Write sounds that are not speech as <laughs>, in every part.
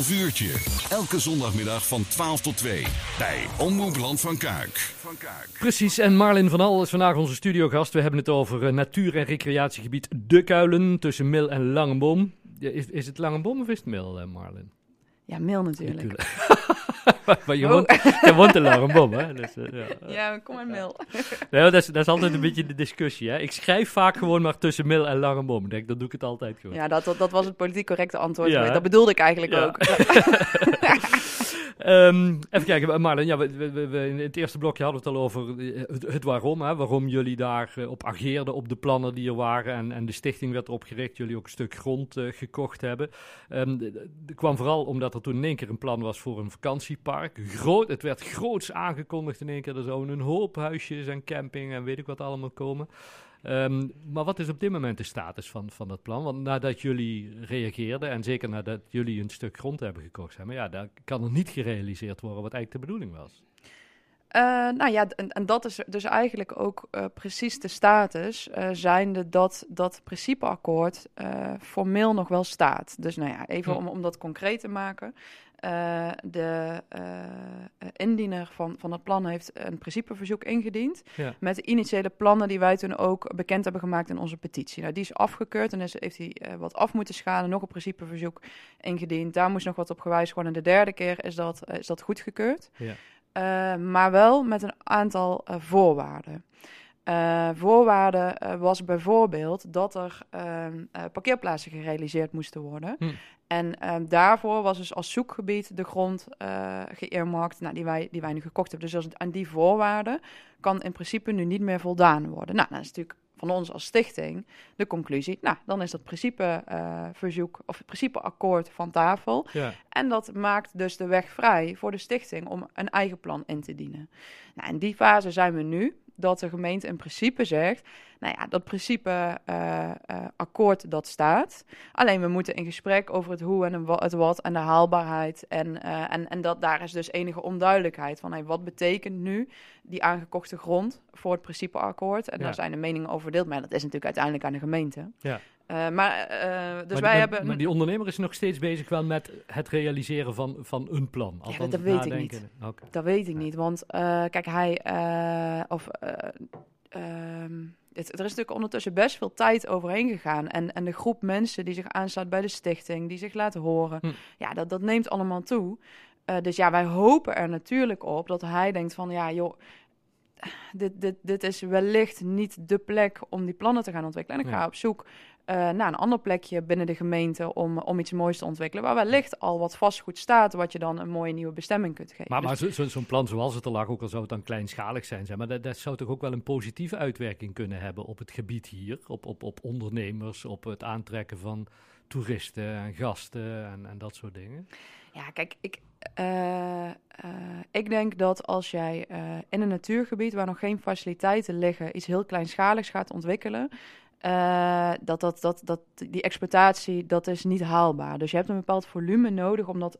half uurtje. Elke zondagmiddag van 12 tot 2 bij Omroep Land van Kuik. Precies, en Marlin van Al is vandaag onze studiogast. We hebben het over eh, natuur- en recreatiegebied De Kuilen tussen Mil en Langenboom. Ja, Is, is het Langenboom of is het Mil, eh, Marlin? Ja, mail natuurlijk. <laughs> maar je Oh. woont, je woont in Langenboom, hè? Dus, eh, ja. Ja, kom maar mail. <laughs> Nee, dat, is, dat is altijd een beetje de discussie, hè? Ik schrijf vaak gewoon maar tussen Mil en Langenboom. Ik denk, dan doe ik het altijd gewoon. Ja, dat, dat, dat was het politiek correcte antwoord. Ja, dat bedoelde ik eigenlijk Ja. ook. <laughs> Ehm, even kijken, Marlon. Ja, we, in het eerste blokje hadden we het al over eh, het, waarom. Hè, waarom jullie daar eh, op ageerden op de plannen die er waren. En, en de stichting werd erop gericht. Jullie ook een stuk grond eh, gekocht hebben. Ehm, d- d- Dat kwam vooral omdat er toen in één keer een plan was voor een vakantiepark. Groot, het werd groots aangekondigd in één keer. Er zouden een hoop huisjes en camping en weet ik wat allemaal komen. Ehm, maar wat is op dit moment de status van, van dat plan? Want nadat jullie reageerden en zeker nadat jullie een stuk grond hebben gekocht, zeg maar, ja, daar kan er niet gerealiseerd worden wat eigenlijk de bedoeling was. Eh, nou ja, en, en dat is dus eigenlijk ook eh, precies de status, eh zijnde dat dat principeakkoord formeel nog wel staat. Dus nou ja, even om, om dat concreet te maken. Eh, de eh, eh, indiener van, van het plan heeft een principeverzoek ingediend. Ja. Met de initiële plannen die wij toen ook bekend hebben gemaakt in onze petitie. Nou, die is afgekeurd en is, heeft hij wat af moeten schalen. Nog een principeverzoek ingediend. Daar moest nog wat op gewijzigd worden. En de derde keer is dat, is dat goedgekeurd. Ja. Maar wel met een aantal voorwaarden. Eh voorwaarden eh, was bijvoorbeeld dat er ehm, eh, parkeerplaatsen gerealiseerd moesten worden. Hm. En ehm, daarvoor was dus als zoekgebied de grond geëermarkt nou, die, wij, die wij nu gekocht hebben. Dus als, aan die voorwaarden kan in principe nu niet meer voldaan worden. Nou, dat is natuurlijk van ons als stichting de conclusie. Nou, dan is dat principeverzoek of het principeakkoord van tafel. Ja. En dat maakt dus de weg vrij voor de stichting om een eigen plan in te dienen. Nou, in die fase zijn we nu dat de gemeente in principe zegt, nou ja, dat principe eh, eh, akkoord dat staat. Alleen we moeten in gesprek over het hoe en het wat en de haalbaarheid. En, eh, en, en dat daar is dus enige onduidelijkheid van, hey, wat betekent nu die aangekochte grond voor het principeakkoord? En Ja. daar zijn de meningen over verdeeld, maar dat is natuurlijk uiteindelijk aan de gemeente. Ja. Eh, maar, eh, dus maar, wij die, hebben... maar die ondernemer is nog steeds bezig wel met het realiseren van, van een plan. dat- Althans, dat weet ik. Oké. Dat weet ik niet, want eh, kijk, hij eh, of eh, ehm, het, er is natuurlijk ondertussen best veel tijd overheen gegaan en, en de groep mensen die zich aansluit bij de stichting, die zich laten horen, Hm. ja, dat, dat neemt allemaal toe. Eh, dus ja, wij hopen er natuurlijk op dat hij denkt van, ja, joh, dit, dit, dit is wellicht niet de plek om die plannen te gaan ontwikkelen. En ik ga Ja. op zoek eh, naar een ander plekje binnen de gemeente om, om iets moois te ontwikkelen, waar wellicht al wat vastgoed staat, wat je dan een mooie nieuwe bestemming kunt geven. Maar, Dus- maar zo- zo- zo'n plan zoals het er lag, ook al zou het dan kleinschalig zijn, zeg maar dat, dat zou toch ook wel een positieve uitwerking kunnen hebben op het gebied hier, op, op, op ondernemers, op het aantrekken van toeristen en gasten en, en dat soort dingen. Ja, kijk, ik, eh, eh, ik denk dat als jij in een natuurgebied waar nog geen faciliteiten liggen, iets heel kleinschaligs gaat ontwikkelen, eh, dat, dat, dat, dat die exploitatie, dat is niet haalbaar. Dus je hebt een bepaald volume nodig om dat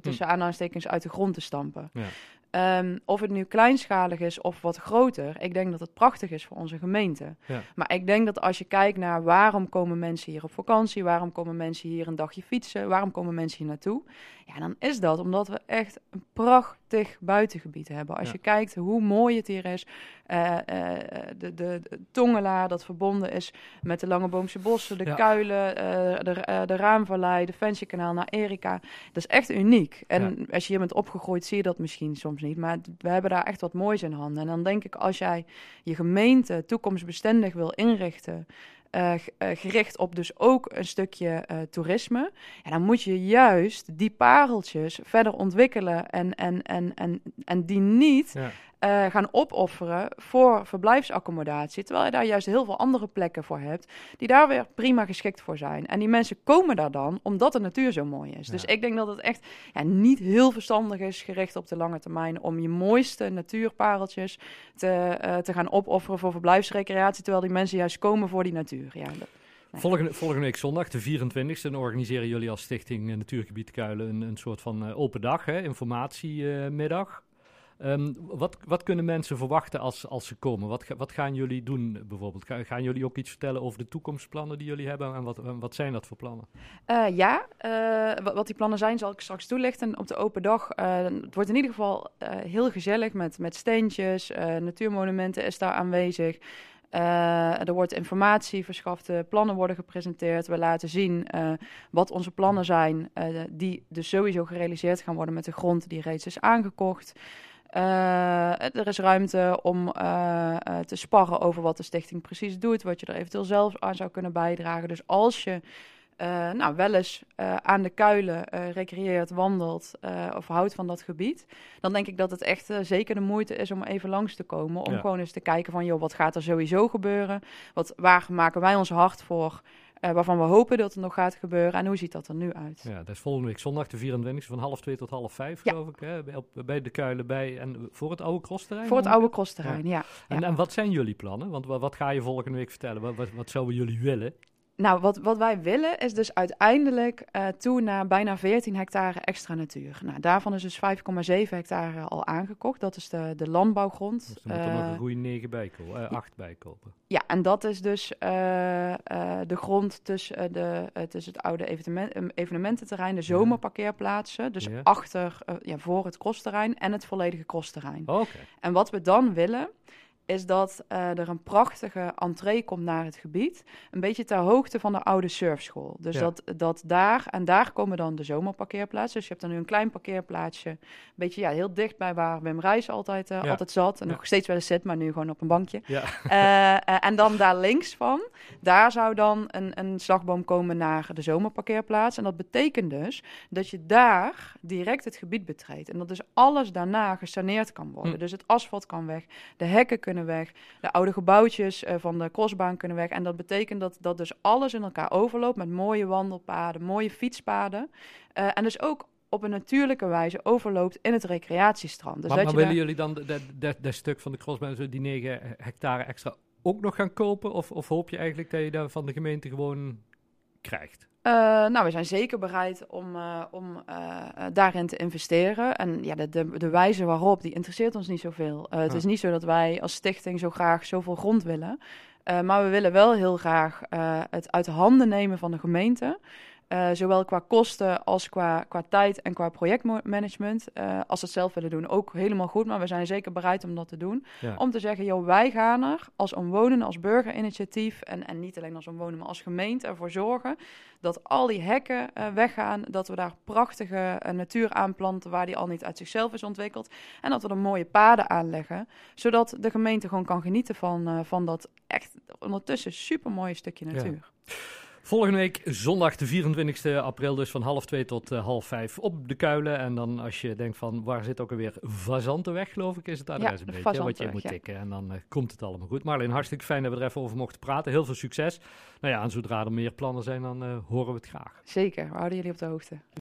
tussen aanhalingstekens uit de grond te stampen. Ja. Ehm, of het nu kleinschalig is of wat groter, ik denk dat het prachtig is voor onze gemeente. Ja. Maar ik denk dat als je kijkt naar waarom komen mensen hier op vakantie, waarom komen mensen hier een dagje fietsen, waarom komen mensen hier naartoe, ja, dan is dat omdat we echt een prachtig buitengebied hebben. Als Ja. je kijkt hoe mooi het hier is, eh, eh, de, de, de Tongelaar dat verbonden is met de Langeboomse Bossen, de Ja. Kuilen, eh, de, de Raamvallei, de Ventiekanaal naar Erika. Dat is echt uniek. En als je hier bent opgegroeid, zie je dat misschien soms niet. Maar we hebben daar echt wat moois in handen. En dan denk ik, als jij je gemeente toekomstbestendig wil inrichten... eh, eh, gericht op dus ook een stukje eh, toerisme. Ja, dan moet je juist die pareltjes verder ontwikkelen en, en, en, en, en die niet Ja. Eh, gaan opofferen voor verblijfsaccommodatie. Terwijl je daar juist heel veel andere plekken voor hebt, die daar weer prima geschikt voor zijn. En die mensen komen daar dan omdat de natuur zo mooi is. Dus ik denk dat het echt ja, niet heel verstandig is, gericht op de lange termijn, om je mooiste natuurpareltjes te, eh, te gaan opofferen voor verblijfsrecreatie, terwijl die mensen juist komen voor die natuur. Ja, dat- Nee. Volgende, volgende week zondag, de 24e, dan organiseren jullie als Stichting eh, Natuurgebied Kuilen een, een soort van open dag, hè, informatiemiddag. Ehm, wat, wat kunnen mensen verwachten als, als ze komen? Wat, wat gaan jullie doen bijvoorbeeld? gaan jullie ook iets vertellen over de toekomstplannen die jullie hebben? En wat, wat zijn dat voor plannen? Uh, ja, uh, wat die plannen zijn zal ik straks toelichten op de open dag. Uh, het wordt in ieder geval heel gezellig met, met steentjes, natuurmonumenten is daar aanwezig. er wordt informatie verschaft, plannen worden gepresenteerd. We laten zien wat onze plannen zijn, die dus sowieso gerealiseerd gaan worden met de grond die reeds is aangekocht. Uh, er is ruimte om uh, uh, te sparren over wat de stichting precies doet, wat je er eventueel zelf aan zou kunnen bijdragen. Dus als je nou, wel eens aan de kuilen recreëert, wandelt of houdt van dat gebied, dan denk ik dat het echt zeker de moeite is om even langs te komen. Om gewoon eens te kijken van, joh, wat gaat er sowieso gebeuren? Wat, waar maken wij ons hart voor? Uh, waarvan we hopen dat het nog gaat gebeuren. En hoe ziet dat er nu uit? Ja, dat is volgende week zondag de 24 van half twee tot half vijf, ja. geloof ik. Hè? Bij, de Kuilen bij en voor het oude crossterrein? Voor het oude crossterrein, ja. ja. En, en, wat zijn jullie plannen? Want wat, wat ga je volgende week vertellen? Wat, wat, wat zouden jullie willen? Nou, wat, wat wij willen is dus uiteindelijk uh, toe naar bijna 14 hectare extra natuur. Nou, daarvan is dus 5,7 hectare al aangekocht. Dat is de, de landbouwgrond. Dus er moeten uh, nog een goede 9 bij kopen, uh, 8 bij kopen. Ja, en dat is dus de grond tussen, de, tussen het oude evenement, evenemententerrein, de zomerparkeerplaatsen. Dus ja. achter, ja, voor het crossterrein en het volledige crossterrein. Okay. En wat we dan willen is dat uh, er een prachtige entree komt naar het gebied. Een beetje ter hoogte van de oude surfschool. Dus Ja. dat, dat daar, en daar komen dan de zomerparkeerplaatsen. Dus je hebt dan nu een klein parkeerplaatsje. Een beetje ja, heel dicht bij waar Wim Reis altijd, eh, Ja. altijd zat. En Ja. nog steeds wel eens zit, maar nu gewoon op een bankje. Eh, eh, en dan daar links van, daar zou dan een, een slagboom komen naar de zomerparkeerplaats. En dat betekent dus dat je daar direct het gebied betreedt. En dat dus alles daarna gesaneerd kan worden. Hm. Dus het asfalt kan weg, de hekken kunnen weg, de oude gebouwtjes eh, van de crossbaan kunnen weg. En dat betekent dat, dat dus alles in elkaar overloopt met mooie wandelpaden, mooie fietspaden. Eh, en dus ook op een natuurlijke wijze overloopt in het recreatiestrand. Dus maar dat maar je willen daar- jullie dan dat- stuk van de crossbaan, zo die 9 hectare extra, ook nog gaan kopen? Of, of hoop je eigenlijk dat je dat van de gemeente gewoon krijgt? Eh, nou, we zijn zeker bereid om, eh, om eh, daarin te investeren. En ja, de, de, de wijze waarop, die interesseert ons niet zoveel. Het Ja. is niet zo dat wij als stichting zo graag zoveel grond willen. Maar we willen wel heel graag het uit de handen nemen van de gemeente. Eh, zowel qua kosten als qua, qua tijd en qua projectmanagement. Eh, als ze het zelf willen doen, ook helemaal goed. Maar we zijn zeker bereid om dat te doen. Ja. Om te zeggen, joh, wij gaan er als omwonenden, als burgerinitiatief... En, en niet alleen als omwonenden, maar als gemeente ervoor zorgen... dat al die hekken eh, weggaan. Dat we daar prachtige natuur aanplanten... waar die al niet uit zichzelf is ontwikkeld. En dat we er mooie paden aanleggen. Zodat de gemeente gewoon kan genieten van, van dat echt ondertussen supermooie stukje Ja. Volgende week zondag de 24 april, dus van half twee tot eh, half vijf op de Kuilen. En dan als je denkt van waar zit ook alweer Vazantenweg, geloof ik, is het adres Ja, een beetje, hè, wat je moet ja. tikken. En dan eh, komt het allemaal goed. Marleen, hartstikke fijn dat we er even over mochten praten. Heel veel succes. Nou ja, en zodra er meer plannen zijn, dan eh, horen we het graag. Zeker, we houden jullie op de hoogte.